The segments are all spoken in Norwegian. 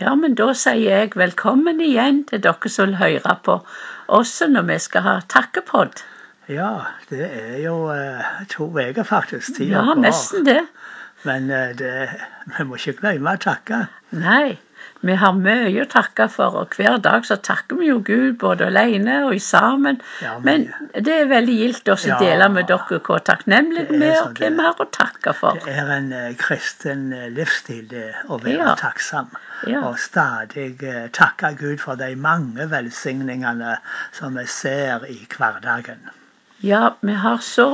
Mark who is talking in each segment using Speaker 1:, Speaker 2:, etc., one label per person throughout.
Speaker 1: Ja, men da sier jeg velkommen igjen til dere som vil høre på også når vi skal ha takkepod.
Speaker 2: Ja, det er jo eh, to uker faktisk. Tida
Speaker 1: Ja,
Speaker 2: går.
Speaker 1: nesten det.
Speaker 2: Men eh, det, vi må ikke glemme å takke.
Speaker 1: Nei, vi har mye å takke for, og hver dag så takker vi jo Gud både alene og i sammen.
Speaker 2: Ja,
Speaker 1: Men
Speaker 2: men-
Speaker 1: det er veldig gildt å
Speaker 2: Ja.
Speaker 1: dele med dere hvor takknemlige vi er, og hva vi har å takke for.
Speaker 2: Det er en uh, kristen eh, livsstil det å være
Speaker 1: Ja.
Speaker 2: takksom.
Speaker 1: Ja.
Speaker 2: Og stadig uh, takke Gud for de mange velsigningene som vi ser i hverdagen.
Speaker 1: Ja, vi har så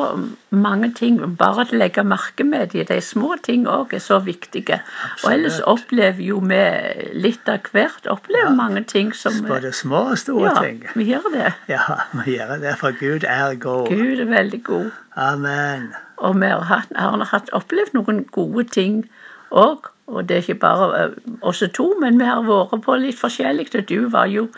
Speaker 1: mange ting. Bare å legge merke med de, de små ting òg er så viktige. Og ellers
Speaker 2: Absolutt.
Speaker 1: opplever jo vi litt av hvert. Opplever
Speaker 2: Ja.
Speaker 1: mange ting som
Speaker 2: Både små og store
Speaker 1: Ja,
Speaker 2: ting.
Speaker 1: vi gjør det.
Speaker 2: Ja, vi gjør det, for Gud er god.
Speaker 1: Gud er veldig god.
Speaker 2: Amen.
Speaker 1: Og vi har, hatt, har hatt opplevd noen gode ting òg. Og det er ikke bare eh, oss to, men vi har vært på litt forskjellig. Du var jo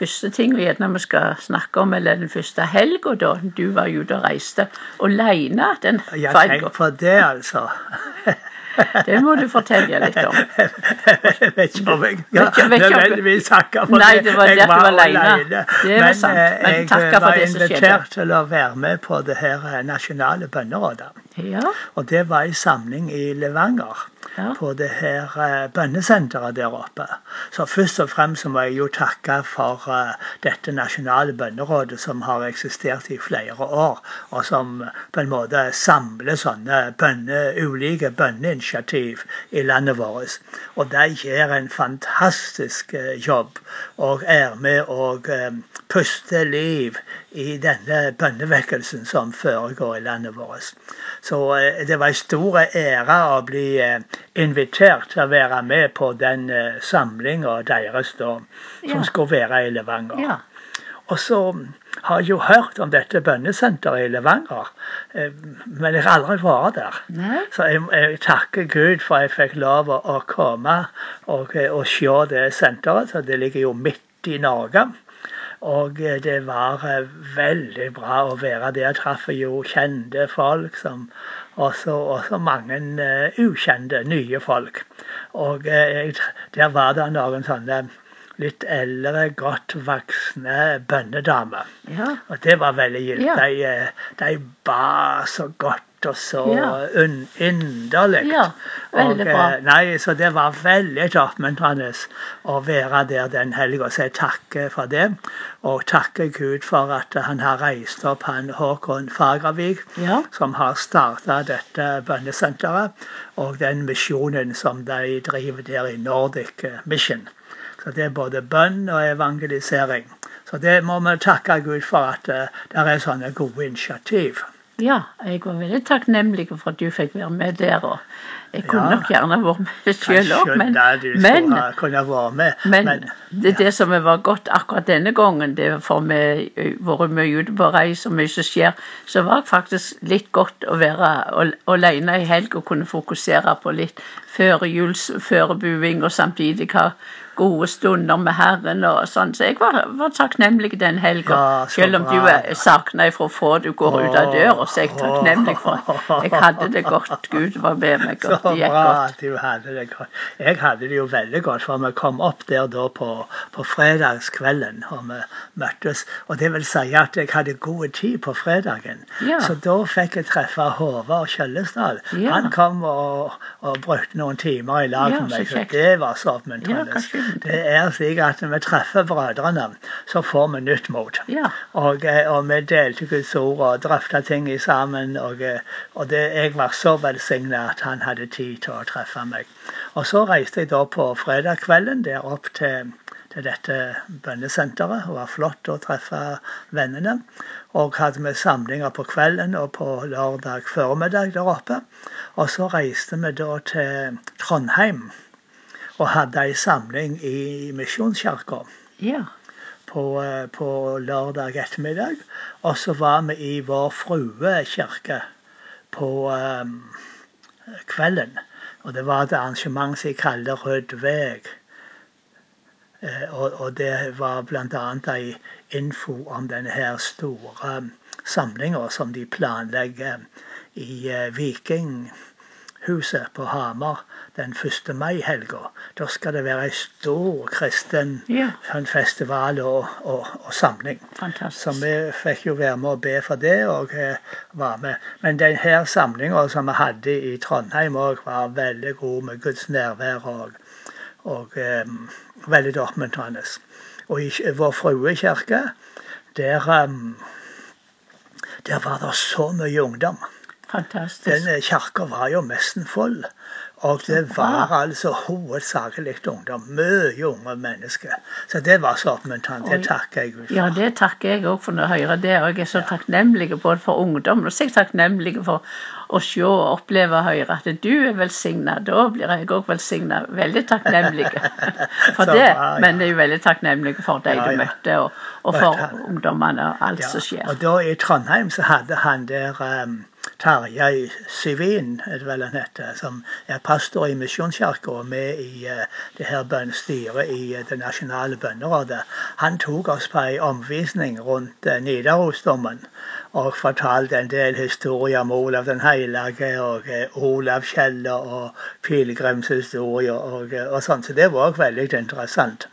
Speaker 1: første ting vi gjerne vi skal snakke om, eller den første helga da. Du var ute og reiste alene den
Speaker 2: Ja, tenk på det, altså.
Speaker 1: Det må du fortelle litt om.
Speaker 2: Jeg vet ikke om jeg
Speaker 1: ikke
Speaker 2: nødvendigvis takker for
Speaker 1: Nei,
Speaker 2: det.
Speaker 1: var
Speaker 2: Jeg
Speaker 1: det at du var alene. Det var sant.
Speaker 2: eh,
Speaker 1: Men
Speaker 2: jeg
Speaker 1: for
Speaker 2: var
Speaker 1: det som skjedde.
Speaker 2: invitert til å være med på det her eh, nasjonale bønnerådet.
Speaker 1: Ja,
Speaker 2: Og det var en samling i Levanger. På det her eh, bønnesenteret der oppe. Så først og fremst må jeg jo takke for eh, dette nasjonale bønnerådet som har eksistert i flere år, og som på en måte samler sånne bønne, ulike bønneinitiativ i landet vårt. Og de gjør en fantastisk eh, jobb og er med og puster liv i denne bønnevekkelsen som foregår i landet vårt. Så eh, det var en stor ære å bli eh, invitert til å være med på den eh, samlinga deres da, som
Speaker 1: Ja.
Speaker 2: skulle være i Levanger.
Speaker 1: ja.
Speaker 2: Og så har jeg jo hørt om dette bønnesenteret i Levanger, men jeg har aldri vært der.
Speaker 1: Nei.
Speaker 2: Så jeg, jeg takker Gud for at jeg fikk lov å, komme og, og se det senteret. Så det ligger jo midt i Norge. Og eh, det var eh, veldig bra å være der. Traff jo kjente folk, som også, også mange eh, ukjente, nye folk. Og jeg, der var det noen sånne litt eldre, godt voksne bønnedamer.
Speaker 1: Ja.
Speaker 2: Og det var veldig gildt.
Speaker 1: Ja.
Speaker 2: De, de ba så godt og så
Speaker 1: Ja.
Speaker 2: inderlig.
Speaker 1: Ja, veldig bra.
Speaker 2: eh, Nei, så det var veldig oppmuntrende å være der den helga. Så jeg takker for det. Og takker Gud for at han har reist opp han Håkon Fagervik,
Speaker 1: Ja.
Speaker 2: som har starta dette bønnesenteret, og den misjonen som de driver der i Nordic Mission. Så det er både bønn og evangelisering. Så det må vi takke Gud for at uh, det er sånne gode initiativ.
Speaker 1: Ja, jeg var veldig takknemlig for at du fikk være med der. og Jeg kunne
Speaker 2: Ja.
Speaker 1: nok gjerne vært med sjøl òg, men, men,
Speaker 2: men,
Speaker 1: men det, det som var godt akkurat denne gangen, det for vi har vært mye ute på reis og mye som skjer, så var det faktisk litt godt å være alene i helg og kunne fokusere på litt førjulsførebuing og samtidig ha gode stunder med Herren og sånn. Så jeg var, var takknemlig den helga.
Speaker 2: Ja,
Speaker 1: Selv om du er savna ifra få du går ut av døra, så er jeg takknemlig for at jeg hadde det godt. Gud var med meg, og det gikk godt.
Speaker 2: du hadde det godt. Jeg hadde det jo veldig godt, for vi kom opp der da på, på fredagskvelden, og vi møttes. Og det vil si at jeg hadde god tid på fredagen.
Speaker 1: Ja.
Speaker 2: Så da fikk jeg treffe Håvard Kjøllesdal.
Speaker 1: Ja.
Speaker 2: Han kom og, og brukte noen timer i lag
Speaker 1: Ja,
Speaker 2: med meg, så det var så oppmuntrende. Det er slik at når vi treffer brødrene, så får vi nytt mot.
Speaker 1: Ja.
Speaker 2: Og, eh, og vi delte Guds ord og drøfta ting sammen. Og, eh, og det, jeg var så velsigna at han hadde tid til å treffe meg. Og så reiste jeg da på fredag kvelden der opp til, til dette bønnesenteret. Det var flott å treffe vennene. Og hadde vi samlinger på kvelden og på lørdag formiddag der oppe. Og så reiste vi da til Trondheim og hadde ei samling i Misjonskirka
Speaker 1: Ja.
Speaker 2: på, eh, på lørdag ettermiddag. Og så var vi i Vår Frue kirke på um, kvelden. Og det var et arrangement som jeg kaller Rød veg. Eh, og, og det var bl.a. ei info om denne her store samlinga som de planlegger i eh, Viking huset på Hamar den 1. mai-helga. Da skal det være ei stor kristen
Speaker 1: Ja.
Speaker 2: sånn festival og, og, og samling. Så vi fikk jo være med og be for det, og eh, var med. Men denne samlinga som vi hadde i Trondheim òg, var veldig god med Guds nærvær og, og eh, veldig oppmuntrende. Og i Vår Frue kirke, der, um, der var det så mye ungdom.
Speaker 1: Fantastisk.
Speaker 2: Den kirka var jo nesten full. Og det var altså hovedsakelig ungdom. Mye unge mennesker. Så det var så oppmuntrende. Det takker jeg for.
Speaker 1: Ja, det takker jeg òg for å høre det. Og jeg er så takknemlig både for ungdom og så er jeg takknemlig for å se og oppleve og høre at du er velsigna. Da blir jeg òg velsigna. Veldig takknemlig for det.
Speaker 2: bra, ja.
Speaker 1: Men jeg er veldig takknemlig for de
Speaker 2: Ja,
Speaker 1: du møtte, og Og for ungdommene og alt som skjer.
Speaker 2: og da i Trondheim så hadde han der um, Tarjei Syvin, er det vel han heter, som er pastor i Misjonskirka og med i uh, det her bønnestyret i uh, Det nasjonale bønnerådet. Han tok oss på ei omvisning rundt Nidarosdommen Nidarosdomen og fortalte en del historier om Olav den hellige og Olav Olavskjellet og pilegrimshistorier og, og sånn. Så det var òg veldig interessant.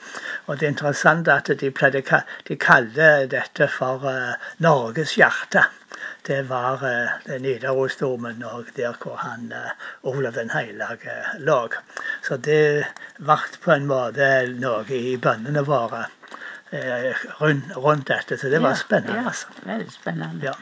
Speaker 2: Og det er interessant at de, pleide, de kaller dette for uh, Norges hjerte. Det var det Nidarosdomen og der hvor han uh, Olav den hellige lå. Så det ble på en måte noe i bønnene våre eh, rundt, rundt dette. Så det var spennende.
Speaker 1: Ja,
Speaker 2: altså.
Speaker 1: veldig spennende.
Speaker 2: Ja.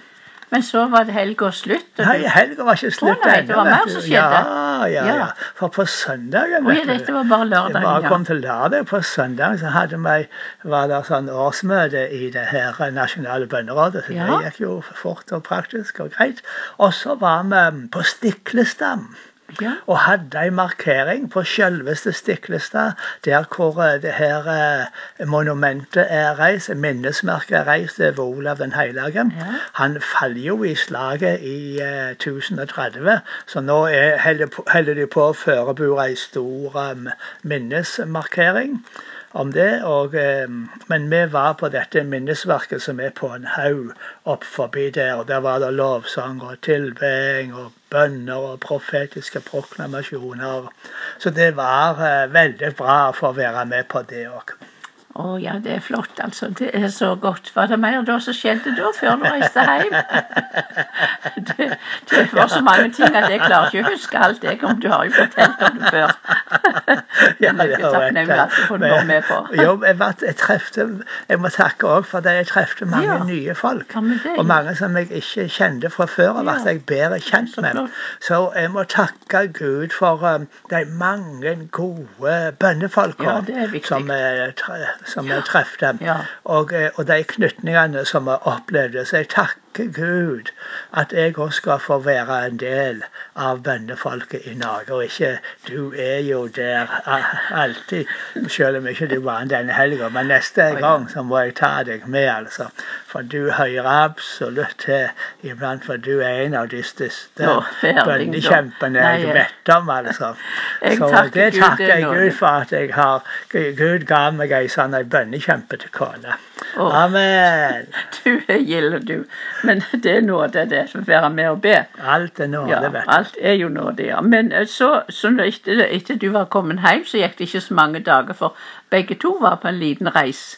Speaker 1: Men så var det helga slutt. og
Speaker 2: Nei, helga var ikke slutt
Speaker 1: ennå. det var mer som skjedde.
Speaker 2: Ja, ja,
Speaker 1: Ja.
Speaker 2: For på søndagen vet du,
Speaker 1: dette var bare
Speaker 2: Det
Speaker 1: jeg
Speaker 2: bare kom til lørdag. På søndag så hadde vi, var det sånn årsmøte i det her nasjonale bønderådet. Så det gikk jo fort og praktisk og greit. Og så var vi på Stiklestam.
Speaker 1: Ja.
Speaker 2: Og hadde ei markering på selveste Stiklestad, der hvor eh, det her eh, monumentet er reist, minnesmerket er reist over Olav den hellige.
Speaker 1: Ja.
Speaker 2: Han faller jo i slaget i eh, 1030, så nå er, holder, de på å forberede ei stor eh, minnesmarkering om det. Og, eh, men vi var på dette minnesverket som er på en haug opp forbi der. og Der var det lovsang og tilbeding og bønner og profetiske proklamasjoner. Så det var eh, veldig bra å få være med på det òg.
Speaker 1: Å ja, det er flott, altså. Det er så godt. Var det mer da som skjedde da, før du reiste hjem? det, det var så mange ting at jeg klarer ikke å huske alt, jeg, om du har jo fortalt om det før. Men jeg er takknemlig at være med på.
Speaker 2: Jo, jeg, jeg, trefte, jeg må takke òg for det. Jeg trefte mange
Speaker 1: Ja.
Speaker 2: nye folk. Og mange som jeg ikke kjente fra før av,
Speaker 1: Ja.
Speaker 2: at jeg bedre kjent med. Så jeg må takke Gud for um, de mange gode bønnefolka
Speaker 1: Ja, er
Speaker 2: som jeg, som jeg trefte. Og, eh, og de knytningene som jeg opplevde. Så jeg takker Gud at jeg òg skal få være en del av bønnefolket i Norge. Og ikke Du er jo der alltid, selv om ikke du var en denne helga. Men neste gang så må jeg ta deg med, altså. For du hører absolutt til iblant, for du er en av de største
Speaker 1: da.
Speaker 2: jeg vet om, altså. Så det takker
Speaker 1: er
Speaker 2: jeg. Gud for at jeg har Gud ga meg ei sånn bønnekjempe til kone. Amen.
Speaker 1: Du er gild, du. Men det er nåde, det, å være med og be.
Speaker 2: Alt er nåde, vet du.
Speaker 1: alt er jo nåde, ja. Men eh, så, så etter, etter du var kommet hjem, så gikk det ikke så mange dager, for begge to var på en liten reis.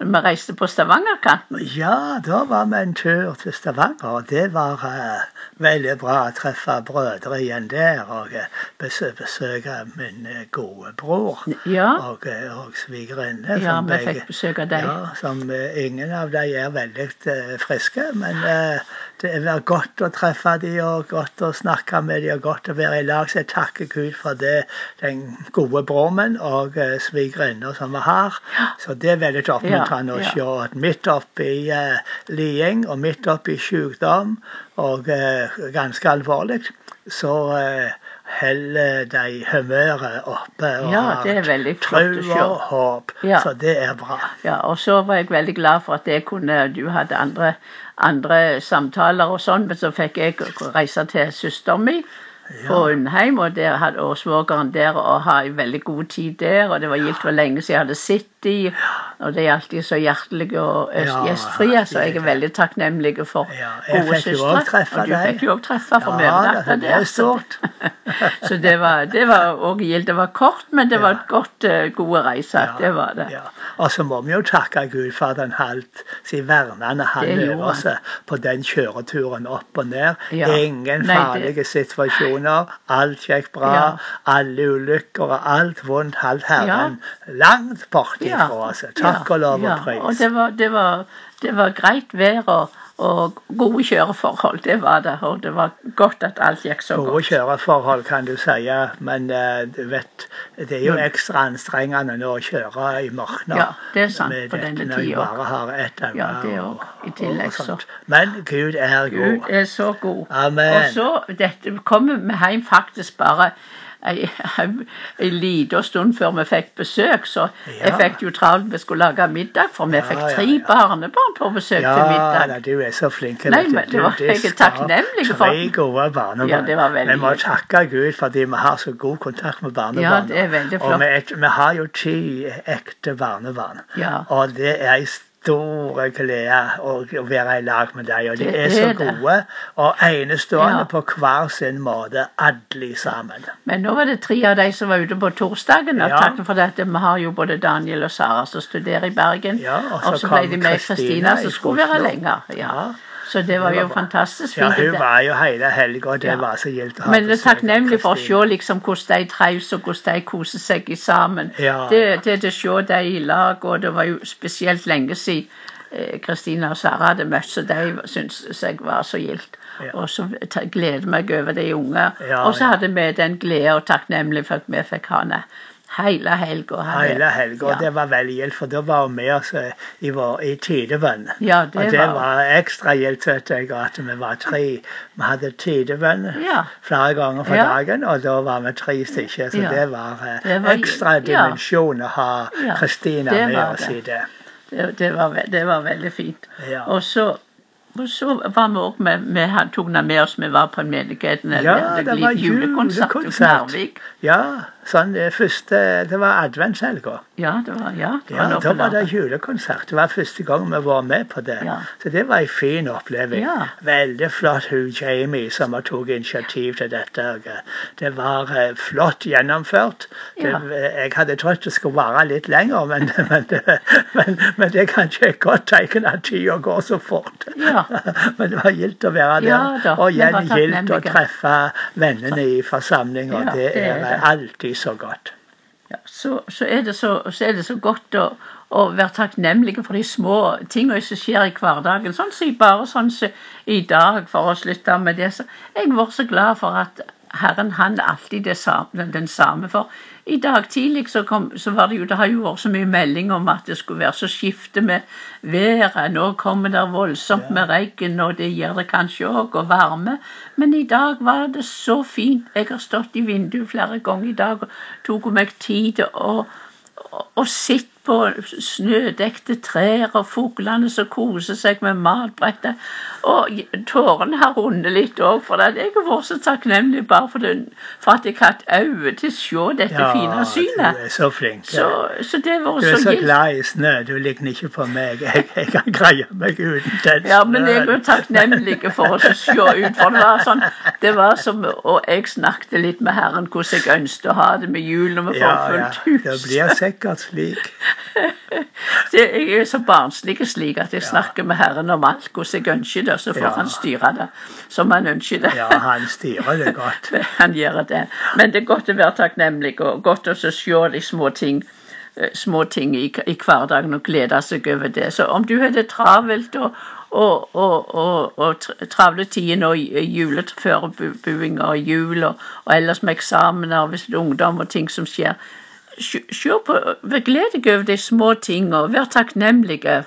Speaker 1: Vi reiste på Stavangerkanten.
Speaker 2: Ja, da var vi en tur til Stavanger, og det var uh, veldig bra å treffe brødre igjen der. Og uh, besø besøke min uh, gode bror
Speaker 1: Ja,
Speaker 2: og, og svigerinne.
Speaker 1: ja vi
Speaker 2: begge-
Speaker 1: fikk besøk av deg.
Speaker 2: Ja, som ingen av dem er veldig friske, men det er godt å treffe dem og godt å snakke med dem og godt å være i lag. Så jeg takker Gud for det, den gode brommen og eh, svigerinna som vi har. Så det er veldig oppmuntrende
Speaker 1: Ja,
Speaker 2: å
Speaker 1: ja.
Speaker 2: se at midt oppi uh, liding og midt oppi sykdom og eh, ganske alvorlig, så eh, holder de humøret oppe og
Speaker 1: Ja,
Speaker 2: har
Speaker 1: det er veldig flott å se.
Speaker 2: og håp.
Speaker 1: Ja.
Speaker 2: Så det er bra.
Speaker 1: Ja, og så var jeg veldig glad for at jeg kunne Du hadde andre, andre samtaler og sånn, men så fikk jeg reise til søsteren min på Undheim, og der hadde og svogeren der og ha en veldig god tid der. Og det var gildt for lenge siden jeg hadde sett alltid. Og de er alltid så hjertelige og gjestfrie, så jeg
Speaker 2: er
Speaker 1: veldig takknemlig for gode søstre. Og du fikk jo òg treffe, for
Speaker 2: er
Speaker 1: der. så
Speaker 2: stort.
Speaker 1: Så det var, det var også gildt. Det var kort, men det var et godt, eh, gode reiser. Det var det.
Speaker 2: Ja. Og så må vi jo takke Gud for han holdt sin vernende hand over oss på den kjøreturen opp og ned. Ingen farlige situasjoner. Alt gikk bra. Alle ulykker og alt vondt holdt Herren langt borte
Speaker 1: Ja,
Speaker 2: for. oss. Takk og lov og pris.
Speaker 1: Og det var, det var, det var greit vær og, og gode kjøreforhold, det var det. Og det var godt at alt gikk så
Speaker 2: Gode
Speaker 1: godt.
Speaker 2: kjøreforhold, kan du si, men eh, du vet, det er jo ekstra anstrengende nå å kjøre i mørket.
Speaker 1: Ja, det er sant
Speaker 2: med
Speaker 1: på denne tida.
Speaker 2: når jeg bare har ett øye.
Speaker 1: Ja, det òg. I tillegg så.
Speaker 2: Men Gud er god.
Speaker 1: Gud er så god.
Speaker 2: Amen.
Speaker 1: Og så dette kommer vi hjem faktisk bare ei, lita stund før vi fikk besøk, så jeg fikk jo travelt vi skulle lage middag, for vi fikk tre barnebarn på besøk til middag.
Speaker 2: Ja, du er så flink.
Speaker 1: Nei, men det var- jeg er takknemlig for-
Speaker 2: Tre gode barnebarn.
Speaker 1: Ja, det var veldig
Speaker 2: Vi må takke Gud fordi vi har så god kontakt med barnebarna.
Speaker 1: Ja, det er veldig flott.
Speaker 2: Og vi, har jo ti ekte barnebarn.
Speaker 1: Ja.
Speaker 2: Og det er en stor glede å, å være i lag med dem. Og de er så gode og enestående
Speaker 1: Ja.
Speaker 2: på hver sin måte, alle sammen.
Speaker 1: Men nå var det tre av de som var ute på torsdagen. Og
Speaker 2: Ja.
Speaker 1: takk for det. Vi har jo både Daniel og Sara som studerer i Bergen.
Speaker 2: Ja, og så
Speaker 1: ble de med
Speaker 2: Kristina
Speaker 1: som skulle være lenger. Ja. Så det var jo
Speaker 2: fantastisk
Speaker 1: fantastisk
Speaker 2: Ja, hun var jo hele helga, og det
Speaker 1: Ja.
Speaker 2: var så gildt å ha
Speaker 1: Men det er takknemlig for å se liksom hvordan de trives og hvordan de koser seg i sammen.
Speaker 2: Ja,
Speaker 1: det, det, det å se dem i lag, og det var jo spesielt lenge siden eh, Kristina og Sara hadde møtt, så de syntes jeg var så gildt.
Speaker 2: Ja.
Speaker 1: Og så gleder meg over de unge. Og så hadde vi den glede og takknemlig for at vi fikk ha henne hele helga.
Speaker 2: Hele helga.
Speaker 1: Ja.
Speaker 2: det var veldig gildt, for da var hun med oss i, vår, i tidebønn.
Speaker 1: Ja, det
Speaker 2: og det
Speaker 1: var-
Speaker 2: var ekstra gildt, vet jeg, at vi var tre. Vi hadde tidebønn
Speaker 1: Ja.
Speaker 2: flere ganger for dagen, og da var vi tre stykker. Så det var, eh,
Speaker 1: Det var-
Speaker 2: ekstra dimensjon å ha Kristina med oss
Speaker 1: det.
Speaker 2: i det.
Speaker 1: Det, var, det var veldig fint. Og så, og så var vi òg med med han tok med oss, vi var på en menigheten.
Speaker 2: Ja, det var
Speaker 1: julekonsert
Speaker 2: julekonsert.
Speaker 1: Narvik.
Speaker 2: Ja, sånn det første Det var adventshelga.
Speaker 1: Ja, det var, ja, det var
Speaker 2: Ja, da var det julekonsert. Det var første gang vi var med på det.
Speaker 1: Ja.
Speaker 2: Så det var en fin oppleving.
Speaker 1: Ja.
Speaker 2: Veldig flott hun Jamie som har tatt initiativ til dette. Det var eh, flott gjennomført. Det, Jeg hadde trodd det skulle vare litt lenger, men, men, men, men det kan ikke jeg godt tenke at tida går så fort.
Speaker 1: Ja.
Speaker 2: Men det var gildt å være der. Og igjen gildt å treffe vennene i forsamlinga.
Speaker 1: Ja,
Speaker 2: det
Speaker 1: er
Speaker 2: alltid så godt.
Speaker 1: Ja, så, så, er så, så er det så godt å, å være takknemlige for de små tingene som skjer i hverdagen. Sånn som bare sånn som i dag, for å slutte med det. Så jeg var så glad for at Herren han alltid er den samme. For i dag tidlig så, kom, så var det jo Det har jo vært så mye melding om at det skulle være så skifte med været. Nå kommer det voldsomt med regn, og det gjør det kanskje òg, og varme. Men i dag var det så fint. Jeg har stått i vinduet flere ganger i dag og tok meg tid til å å, å sitt på snødekte trær og fuglene som koser seg med matbrettet. Og tårene har rundet litt òg, for det jeg har vært så takknemlig bare for, den, for at jeg har hatt øye til å se dette fine synet.
Speaker 2: du er så flink.
Speaker 1: Så, så det var
Speaker 2: Du er
Speaker 1: så
Speaker 2: så glad i snø. Du ligner ikke på meg. Jeg, jeg kan greie meg uten den
Speaker 1: Ja, men jeg er takknemlig for å se ut. For det var sånn Det var som Og jeg snakket litt med Herren hvordan jeg ønsket å ha det med jul når vi får
Speaker 2: Ja, ja. Det blir sikkert slik.
Speaker 1: Det, jeg er så barnslig slik at jeg snakker med Herren om alt, hvordan jeg ønsker det, så får
Speaker 2: Ja.
Speaker 1: han styre det som han ønsker det.
Speaker 2: Ja, han styrer det godt.
Speaker 1: han gjør det. Men det er godt å være takknemlig, og godt å se de små ting eh, små ting i, i hverdagen og glede seg over det. Så om du har det travelt og, og, og, og, og travle tider i i og jul og, og ellers med eksamener og hvis det er ungdom og ting som skjer, se på, gled deg over de små tingene, vær takknemlige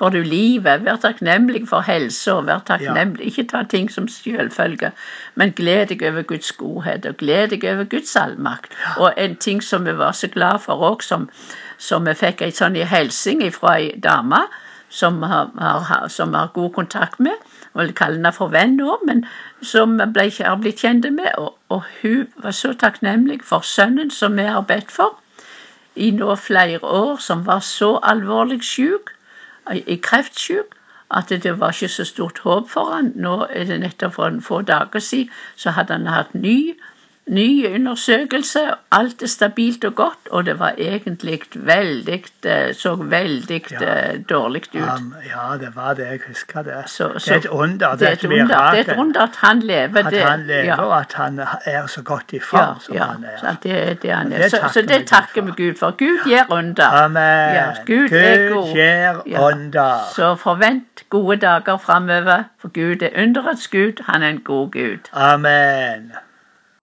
Speaker 1: for du livet, vær takknemlig for helsa, vær takknemlig. Ikke ta ting som selvfølge, men gled deg over Guds godhet, og gled deg over Guds allmakt. Og en ting som vi var så glad for òg, som, som vi fikk ei sånn i fra ei dame som har, som har god kontakt med, og vil kalle henne for venn nå, men som ble, har blitt kjent med, og, og hun var så takknemlig for sønnen som vi har bedt for. I nå flere år som var så alvorlig syk, i kreftsyk, at det var ikke så stort håp for han. Nå er det nettopp for en få dager siden så hadde han hatt ny ny undersøkelser. Alt er stabilt og godt, og det var egentlig veldig Så veldig
Speaker 2: Ja.
Speaker 1: dårlig ut.
Speaker 2: Um, ja, det var det. Jeg husker det.
Speaker 1: Så-
Speaker 2: det er et under.
Speaker 1: Det er et under, det er et under at han lever.
Speaker 2: At han lever,
Speaker 1: ja.
Speaker 2: og at han er så godt i
Speaker 1: Ja,
Speaker 2: form som
Speaker 1: ja,
Speaker 2: han
Speaker 1: så
Speaker 2: er.
Speaker 1: det er det han er.
Speaker 2: Det
Speaker 1: Så, så det takker vi Gud for. Gud gjør under.
Speaker 2: Amen.
Speaker 1: Ja, Gud.
Speaker 2: Gud gjør
Speaker 1: Ja.
Speaker 2: under.
Speaker 1: Så forvent gode dager framover, for Gud er underets Gud. Han er en god Gud.
Speaker 2: Amen.